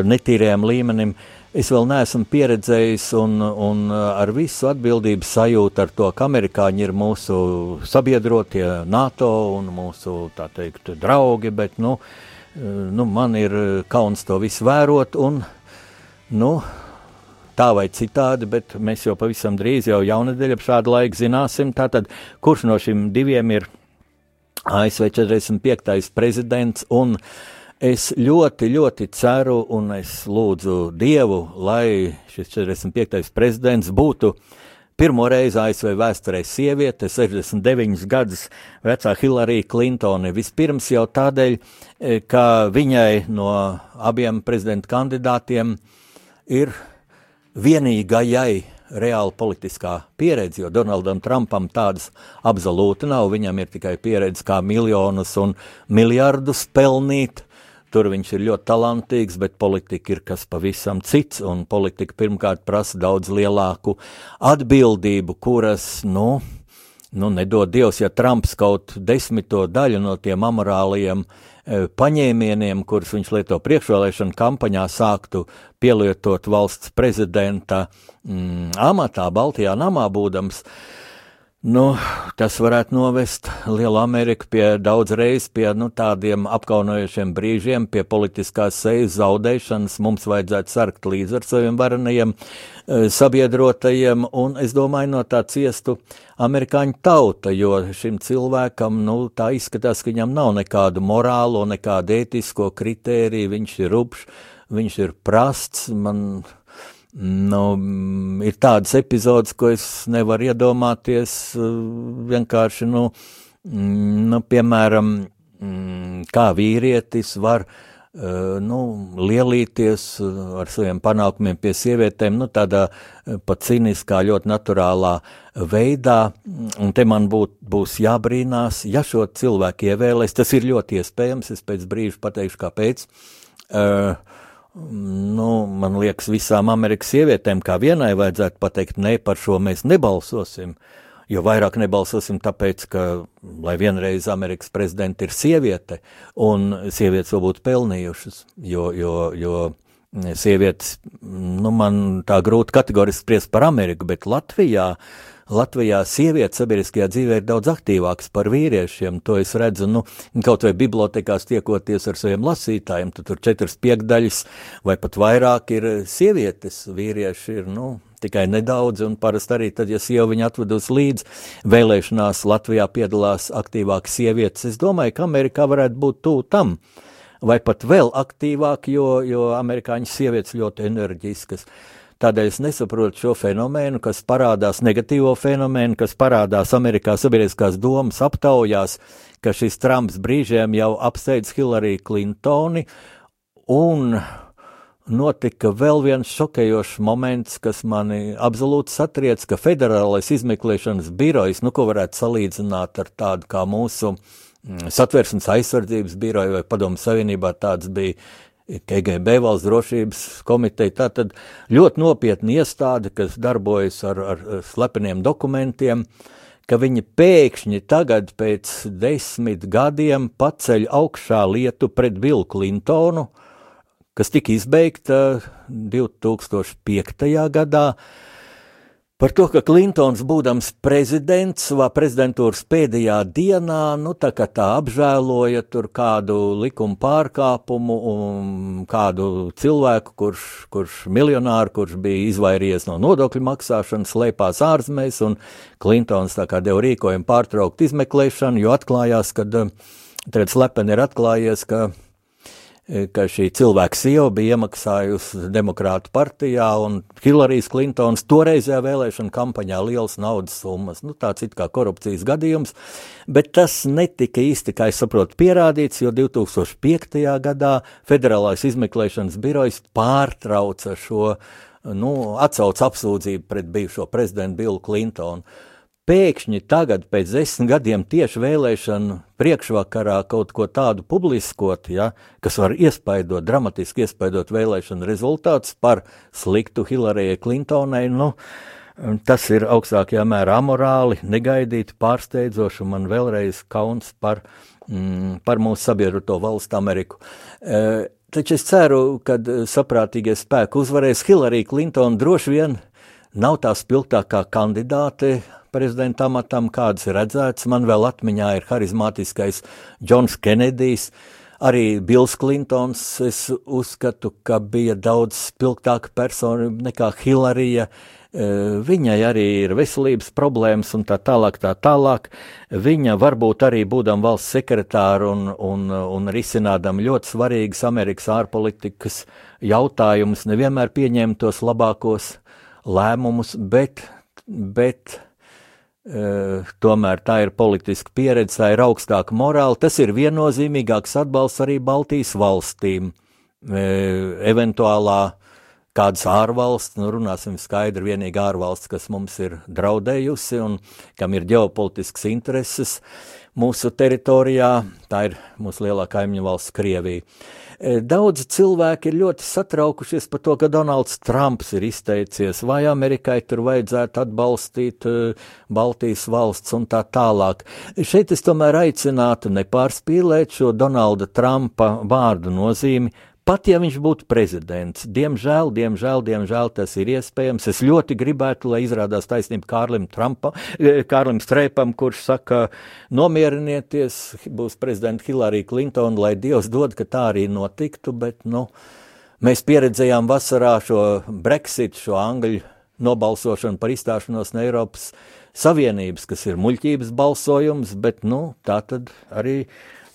netīrajam līmenim. Es vēl neesmu pieredzējis un, un ar visu atbildību sajūtu ar to, ka amerikāņi ir mūsu sabiedrotie NATO un mūsu, teikt, draugi, bet, nu, nu man ir kauns to visu vērot un, nu, tā vai citādi, bet mēs jau pavisam drīz, jau jaunadēļ ap šādu laiku zināsim, tātad, kurš no šiem diviem ir ASV 45. prezidents, un es ļoti, ļoti ceru un es lūdzu Dievu, lai šis 45. prezidents būtu pirmo reizi ASV vēsturē sieviete, 69 gadus vecā Hillary Clintone. Vispirms jau tādēļ, e, ka viņai no abiem prezidenta kandidātiem ir vienīgajai reāli politiskā pieredze, jo Donaldam Trumpam tādas absolūti nav. Viņam ir tikai pieredze, kā miljonus un miljardus pelnīt. Tur viņš ir ļoti talantīgs, bet politika ir kas pavisam cits, politika pirmkārt prasa daudz lielāku atbildību, kuras, nu, nu nedod Dievs, ja Trumps kaut desmito daļu no tiem amorālajiem uh, paņēmieniem, kurus viņš lieto priekšvēlēšana kampaņā, sāktu pielietot valsts prezidenta mm, amatā, Baltijā namā būdams. Nu, tas varētu novest Lielu Ameriku pie daudz reiz pie nu, tādiem apkaunojošiem brīžiem, pie politiskās sejas zaudēšanas. Mums vajadzētu sarkt līdz ar saviem varenajiem e, sabiedrotajiem, un es domāju, no tā ciestu amerikāņu tauta, jo šim cilvēkam, nu, tā izskatās, ka viņam nav nekādu morālo, nekādu ētisko kritēriju, viņš ir rupšs, viņš ir prasts, man Nu, ir tādas epizodes, ko es nevaru iedomāties. Eh, vienkārši, nu, mm, nu piemēram, mm, kā vīrietis var eh, nu, lielīties eh, ar saviem panākumiem pie sievietēm, nu, tādā pat cīniskā, ļoti naturālā veidā. Un te man būt, būs jābrīnās, ja šo cilvēku ievēlēs, tas ir ļoti iespējams, es pēc brīža pateikšu, kāpēc. Uh, Nu, man liekas, visām Amerikas sievietēm kā vienai vajadzētu pateikt, ne par šo mēs nebalsosim. Jo vairāk nebalsosim, tāpēc, ka, lai vienreiz Amerikas prezidents ir sieviete, un sievietes vēl būtu pelnījušas, jo, jo, jo sievietes, nu, man tā grūti kategoriski spriest par Ameriku, bet Latvijā uh, Latvijā sievietes sabiedriskajā dzīvē ir daudz aktīvākas par vīriešiem. To es redzu, nu, kaut vai bibliotekās tiekoties ar saviem lasītājiem, tad tur četras piekdaļas vai pat vairāk ir sievietes, vīrieši ir, nu, tikai nedaudz, un parasti arī tad, ja sieva viņu atvedus līdz vēlēšanās Latvijā piedalās aktīvāk sievietes, es domāju, ka Amerikā varētu būt tū tam, vai pat vēl aktīvāk, jo, jo amerikāņu sievietes ļoti enerģiskas. Tādēļ es nesaprotu šo fenomenu, kas parādās, negatīvo fenomenu, kas parādās Amerikā sabiedriskās domas aptaujās, ka šis Trumps brīžiem jau apsteidz Hillary Clintoni, un notika vēl viens šokējošs moments, kas mani absolūti satriec, ka federālais izmeklēšanas birojs, nu, ko varētu salīdzināt ar tādu kā mūsu mm, satversmes aizsardzības biroju vai padomu savienībā tāds bija KGB valsts drošības komiteja, tā tad ļoti nopietna iestāde, kas darbojas ar, ar slepeniem dokumentiem, ka viņi pēkšņi tagad pēc desmit gadiem paceļ augšā lietu pret Billu Clintonu, kas tika izbeigta 2005. gadā, Par to, ka Klintons, būdams prezidents, savā prezidentūras pēdējā dienā, nu, tā kā tā apžēloja tur kādu likuma pārkāpumu un kādu cilvēku, kurš, kurš miljonāru, kurš bija izvairījies no nodokļu maksāšanas, slēpās ārzemēs, un Klintons tā kā deva rīkojumu pārtraukt izmeklēšanu, jo atklājās, ka tagad slepeni ir atklājies, ka ka šī cilvēka sieva bija iemaksājusi Demokrātu partijā un Hillarijas Klintons toreizējā vēlēšana kampaņā liels naudas summas. Nu, tāds it kā korupcijas gadījums, bet tas netika īsti, kā es saprotu, pierādīts, jo 2005. gadā Federālais izmeklēšanas birojs pārtrauca šo, nu, atsauc apsūdzību pret bijušo prezidentu Billu Klintonu pēkšņi tagad, pēc desmit gadiem, tieši vēlēšanu priekšvakarā kaut ko tādu publiskot, ja, kas var iespaidot, dramatiski iespaidot vēlēšanu rezultātus par sliktu Hillarijai Klintonai, nu, tas ir augstākajā mērā amorāli, negaidīti, pārsteidzoši, un man vēlreiz kauns par, mm, par mūsu sabiedroto valstu Ameriku. E, taču es ceru, ka saprātīgie spēki uzvarēs Hillary Clinton droši vien nav tā spilgtākā kandidāte prezidenta amatam, kādas ir redzētas. Man vēl atmiņā ir harizmātiskais Džons Kenedijs. Arī Bills Klintons, es uzskatu, ka bija daudz spilgtāka persona nekā Hillarija. E, viņai arī ir veselības problēmas un tā tālāk, tā tālāk. Viņa varbūt arī būdama valsts sekretāra un, un, un risinādama ļoti svarīgas Amerikas ārpolitikas jautājumus, nevienmēr pieņēma tos labākos lēmumus, bet, bet tomēr tā ir politiska pieredze, tā ir augstāka morāla. Tas ir viennozīmīgāks atbalsts arī Baltijas valstīm. Uh, eventuālā kādas ārvalsts, nu runāsim skaidri, vienīgā ārvalsts, kas mums ir draudējusi un kam ir ģeopolitisks intereses mūsu teritorijā, tā ir mūsu lielākā kaimiņu valsts Krievija. Daudzi cilvēki ir ļoti satraukušies par to, ka Donalds Trumps ir izteicies, vai Amerikai tur vajadzētu atbalstīt Baltijas valsts un tā tālāk. Šeit es tomēr aicinātu nepārspīlēt šo Donalda Trumpa vārdu nozīmi Pat ja viņš būtu prezidents, diemžēl, diemžēl, diemžēl tas ir iespējams. Es ļoti gribētu, lai izrādās taisnība Kārlim, Trumpam, eh, Kārlim Streipam, kurš saka, nomierinieties, būs prezidenta Hillary Clinton, lai Dievs dod, ka tā arī notiktu, bet, nu, mēs pieredzējām vasarā šo Brexit, šo Angļu nobalsošanu par izstāšanos no Eiropas Savienības, kas ir muļķības balsojums, bet, nu, tā tad arī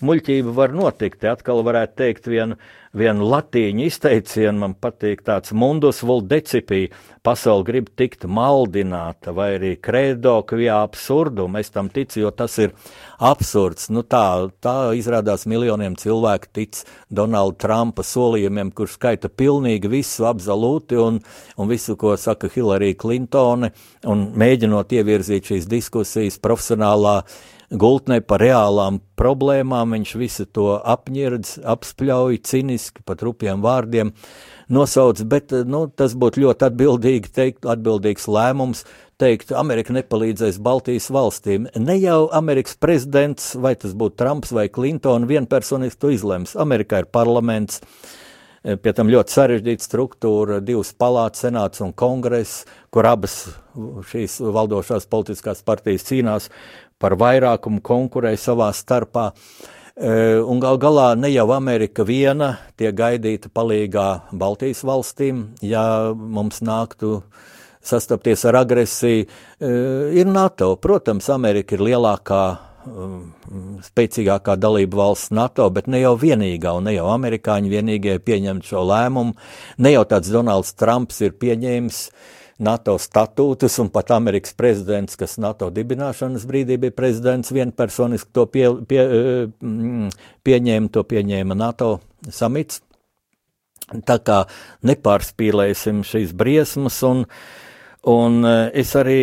muļķība var notikt. Te atkal varētu teikt vienu, vienu latīņu izteicienu, man patīk tāds mundus vuldecipī, pasauli grib tikt maldināta, vai arī credo kvijā absurdum, es tam ticu, jo tas ir absurds. Nu tā, tā izrādās miljoniem cilvēku tic Donalda Trumpa solījumiem, kurš skaita pilnīgi visu absolūti un, un visu, ko saka Hillary Clintone, un mēģinot ievirzīt šīs diskusijas profesionālā gultnē par reālām problēmām, viņš visu to apņirdz, apspļauj, ciniski, pat rupjiem vārdiem nosauc, bet nu, tas būtu ļoti atbildīgi teikt, atbildīgs lēmums teikt, Amerika nepalīdzēs Baltijas valstīm. Ne jau Amerikas prezidents, vai tas būtu Trumps vai Clinton, vienpersoniski to izlems. Amerikā ir parlaments, pie tam ļoti sarežģīta struktūra, divas palātas, senāts un kongress, kur abas šīs valdošās politiskās partijas cīnās par vairākumu konkurēja savā starpā. E, un gal galā ne jau Amerika viena tiek gaidīta palīgā Baltijas valstīm, ja mums nāktu sastapties ar agresiju, e, ir NATO. Protams, Amerika ir lielākā spēcīgākā dalība valsts NATO, bet ne jau vienīgā, un ne jau amerikāņi vienīgie pieņemt šo lēmumu. Ne jau tāds Donalds Trumps ir pieņēmis NATO statūtus, un pat Amerikas prezidents, kas NATO dibināšanas brīdī bija prezidents, vienpersoniski to pie, pie, mm, pieņēma, to pieņēma NATO samits. Tā kā nepārspīlēsim šīs briesmas, un, un e, es arī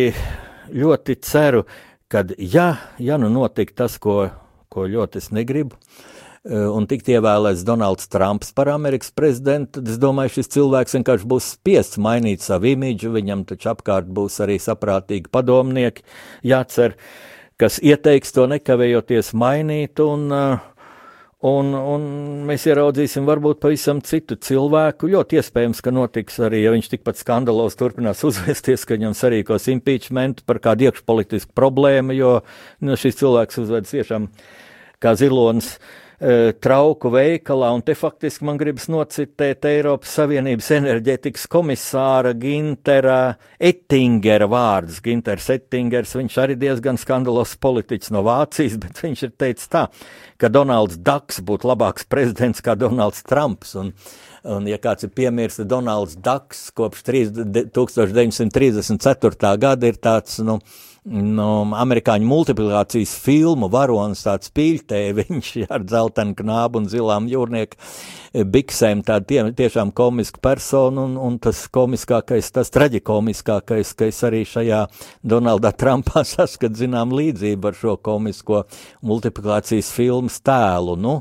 ļoti ceru, ka, ja, ja nu notika tas, ko, ko ļoti es negribu, uh, Eh, un tikt ievēlēts Donalds Trumps par Amerikas prezidentu, tad es domāju, šis cilvēks vienkārši būs spiests mainīt savu imidžu, viņam taču apkārt būs arī saprātīgi padomnieki, jācer, kas ieteiks to nekavējoties mainīt, un, eh, Un, un mēs ieraudzīsim varbūt pavisam citu cilvēku. Ļoti iespējams, ka notiks arī, ja viņš tikpat skandalos turpinās uzvesties, ka viņam sarīkos impeachment par kādu iekšpolitisku problēmu, jo nu, šis cilvēks uzvedas tiešām kā zilonis. Uh, trauku veikalā, un te faktiski man gribas nocitēt Eiropas Savienības enerģetikas komisāra Gintera Ettingera vārdus. Ginters Ettingers, viņš arī diezgan skandalos politiķis no Vācijas, bet viņš ir teicis tā, ka Donalds Daks būtu labāks prezidents kā Donalds Trumps. Un, un ja kāds ir piemirsts, Donalds Daks kopš 1934. gada ir tāds, nu, no amerikāņu multiplikācijas filmu varonis, tāds pīļtē, viņš ar dzeltenu knābu un zilām jūrnieku biksēm, tāda tie, tiešām komiska persona, un, un tas komiskākais, tas traģikomiskākais, ka es arī šajā Donaldā Trumpā saskat zinām līdzību ar šo komisko multiplikācijas filmas tēlu, nu,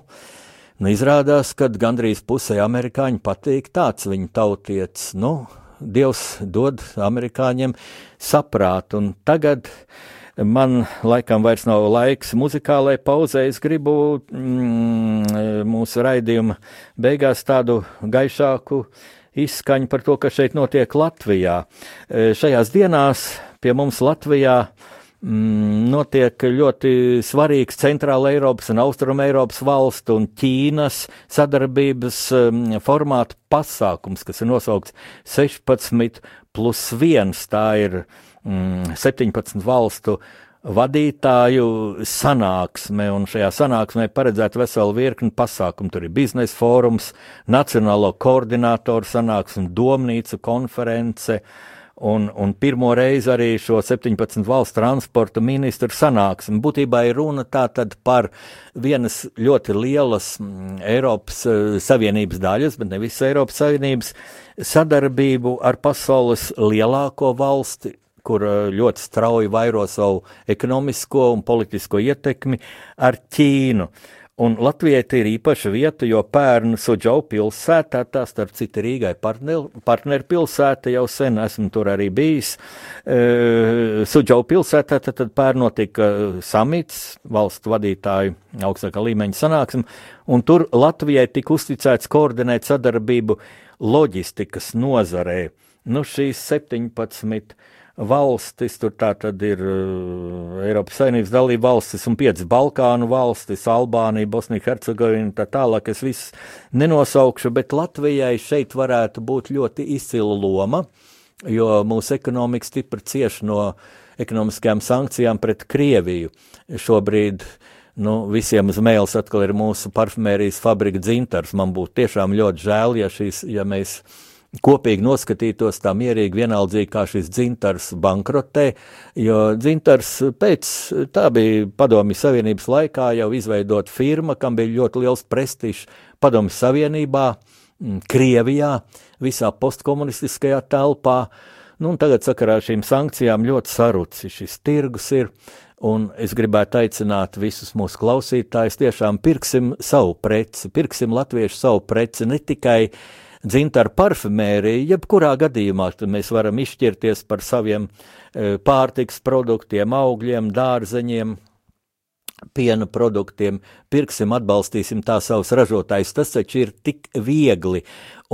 nu izrādās, ka gandrīz pusē amerikāņu patīk tāds viņa tautietis, nu, Dievs dod amerikāņiem saprātu. Un tagad man laikam vairs nav laiks muzikālai pauzē. Es gribu mm, mūsu raidījuma beigās tādu gaišāku izskaņu par to, kas šeit notiek Latvijā. E, šajās dienās pie mums Latvijā mm, notiek ļoti svarīgs Centrāla Eiropas un Austruma Eiropas valstu un Ķīnas sadarbības mm, formāta pasākums, kas ir nosaukts 16 plus 1. Tā ir mm, 17 valstu vadītāju sanāksme, un šajā sanāksmē paredzēta vesela virkni pasākumu. Tur ir biznesa fórums, nacionālo koordinātoru sanāksme, domnīcu konference, uh, Un, un pirmo reizi arī šo 17 valstu transporta ministru sanāksmi. Būtībā ir runa tātad par vienas ļoti lielas mm, Eiropas uh, Savienības daļas, bet ne visas Eiropas Savienības sadarbību ar pasaules lielāko valsti, kur uh, ļoti strauji vairo savu ekonomisko un politisko ietekmi ar Ķīnu. Uh, Un Latvijai ir īpaša vieta, jo pērn Suģau pilsētā, tā starp citu Rīgai partneru pilsēta, jau sen esmu tur arī bijis. E, Suģau pilsētā tad, tad pērn notika samits, valstu vadītāju augstākā līmeņa sanāksme, un tur Latvijai tika uzticēts koordinēt sadarbību loģistikas nozarē. Nu, šīs 17 valstis, tur tā tad ir uh, Eiropas Savienības dalība valstis un piecas Balkānu valstis, Albānija, Bosnija, Hercegovina, tā tālāk es visus nenosaukšu, bet Latvijai šeit varētu būt ļoti izcila loma, jo mūsu ekonomika stipri cieši no ekonomiskajām sankcijām pret Krieviju. Šobrīd nu, visiem uz mēles atkal ir mūsu parfumērijas fabrika dzintars. Man būtu tiešām ļoti žēl, ja, šīs, ja mēs kopīgi noskatītos tā mierīgi, vienaldzīgi, kā šis dzintars bankrotē, jo dzintars pēc, tā bija padomju savienības laikā jau izveidot firma, kam bija ļoti liels prestižs padomju savienībā, mm, Krievijā, visā postkomunistiskajā telpā, nu un tagad sakarā ar šīm sankcijām ļoti saruci šis tirgus ir, un es gribētu aicināt visus mūsu klausītājus, tiešām pirksim savu preci, pirksim latviešu savu preci, ne tikai uh, dzintaru parfumēriju, jebkurā gadījumā mēs varam izšķirties par saviem e, pārtiks produktiem, augļiem, dārzeņiem, piena produktiem, pirksim, atbalstīsim tā savus ražotājus. Tas taču ir tik viegli.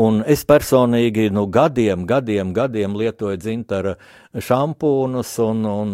Un es personīgi nu, gadiem, gadiem, gadiem lietoju dzintara šampūnus un, un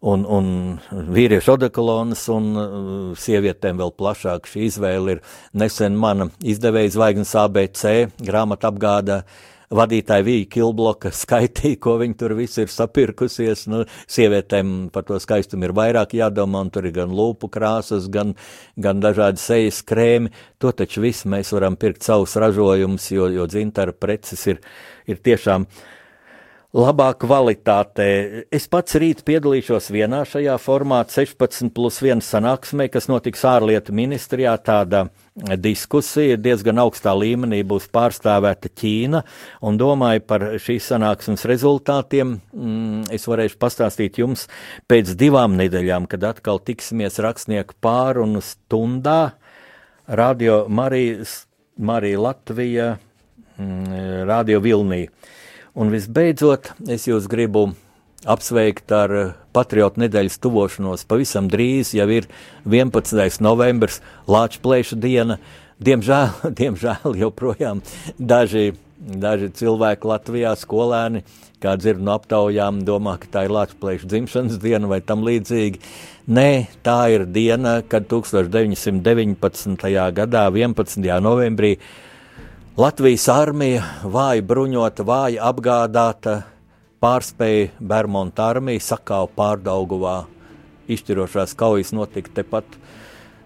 un, un vīriešu odekolonas, un uh, sievietēm vēl plašāk šī izvēle ir. Nesen mana izdevēja zvaigznes ABC grāmata apgāda vadītāja Vīja Kilbloka skaitīja, ko viņi tur visi ir sapirkusies. Nu, sievietēm par to skaistumu ir vairāk jādomā, un tur ir gan lūpu krāsas, gan, gan dažādi sejas krēmi. To taču visu mēs varam pirkt savus ražojumus, jo, jo dzintara preces ir, ir tiešām uh, labā kvalitātē. Es pats rīt piedalīšos vienā šajā formātā 16 plus 1 sanāksmē, kas notiks ārlietu ministrijā. Tāda diskusija diezgan augstā līmenī būs pārstāvēta Ķīna, un domāju par šīs sanāksmes rezultātiem. Mm, es varēšu pastāstīt jums pēc divām nedēļām, kad atkal tiksimies rakstnieku pārunu stundā. Radio Marija, Marija Latvija, mm, Radio Vilnija. Un visbeidzot, es jūs gribu apsveikt ar patriotu nedēļas tuvošanos. Pavisam drīz jau ir 11. novembris, Lāča plēša diena. Diemžēl, diemžēl joprojām daži, daži cilvēki Latvijā, skolēni, kā dzird no aptaujām, domā, ka tā ir Latvijas plēša dzimšanas diena vai tam līdzīgi. Nē, tā ir diena, kad 1919. gadā, 11. novembrī, Latvijas armija, vāji bruņota, vāji apgādāta, pārspēja Bermuda armiju, sakāva pārdauguvā. Izšķirošās kaujas notika tepat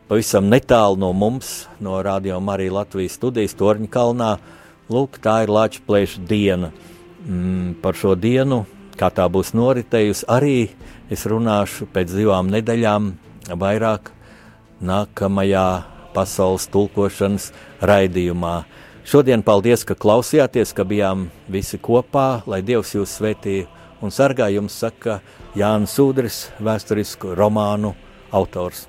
pavisam netālu no mums, no Radio Marija Latvijas studijas Torņkalnā. Lūk, tā ir Latvijas plēša diena. Mm, par šo dienu, kā tā būs noritējusi, arī es runāšu pēc divām nedēļām vairāk nākamajā pasaules tulkošanas raidījumā. Šodien paldies, ka klausījāties, ka bijām visi kopā, lai Dievs jūs svētī un sargā jums, saka Jānis Udris, vēsturisku romānu autors.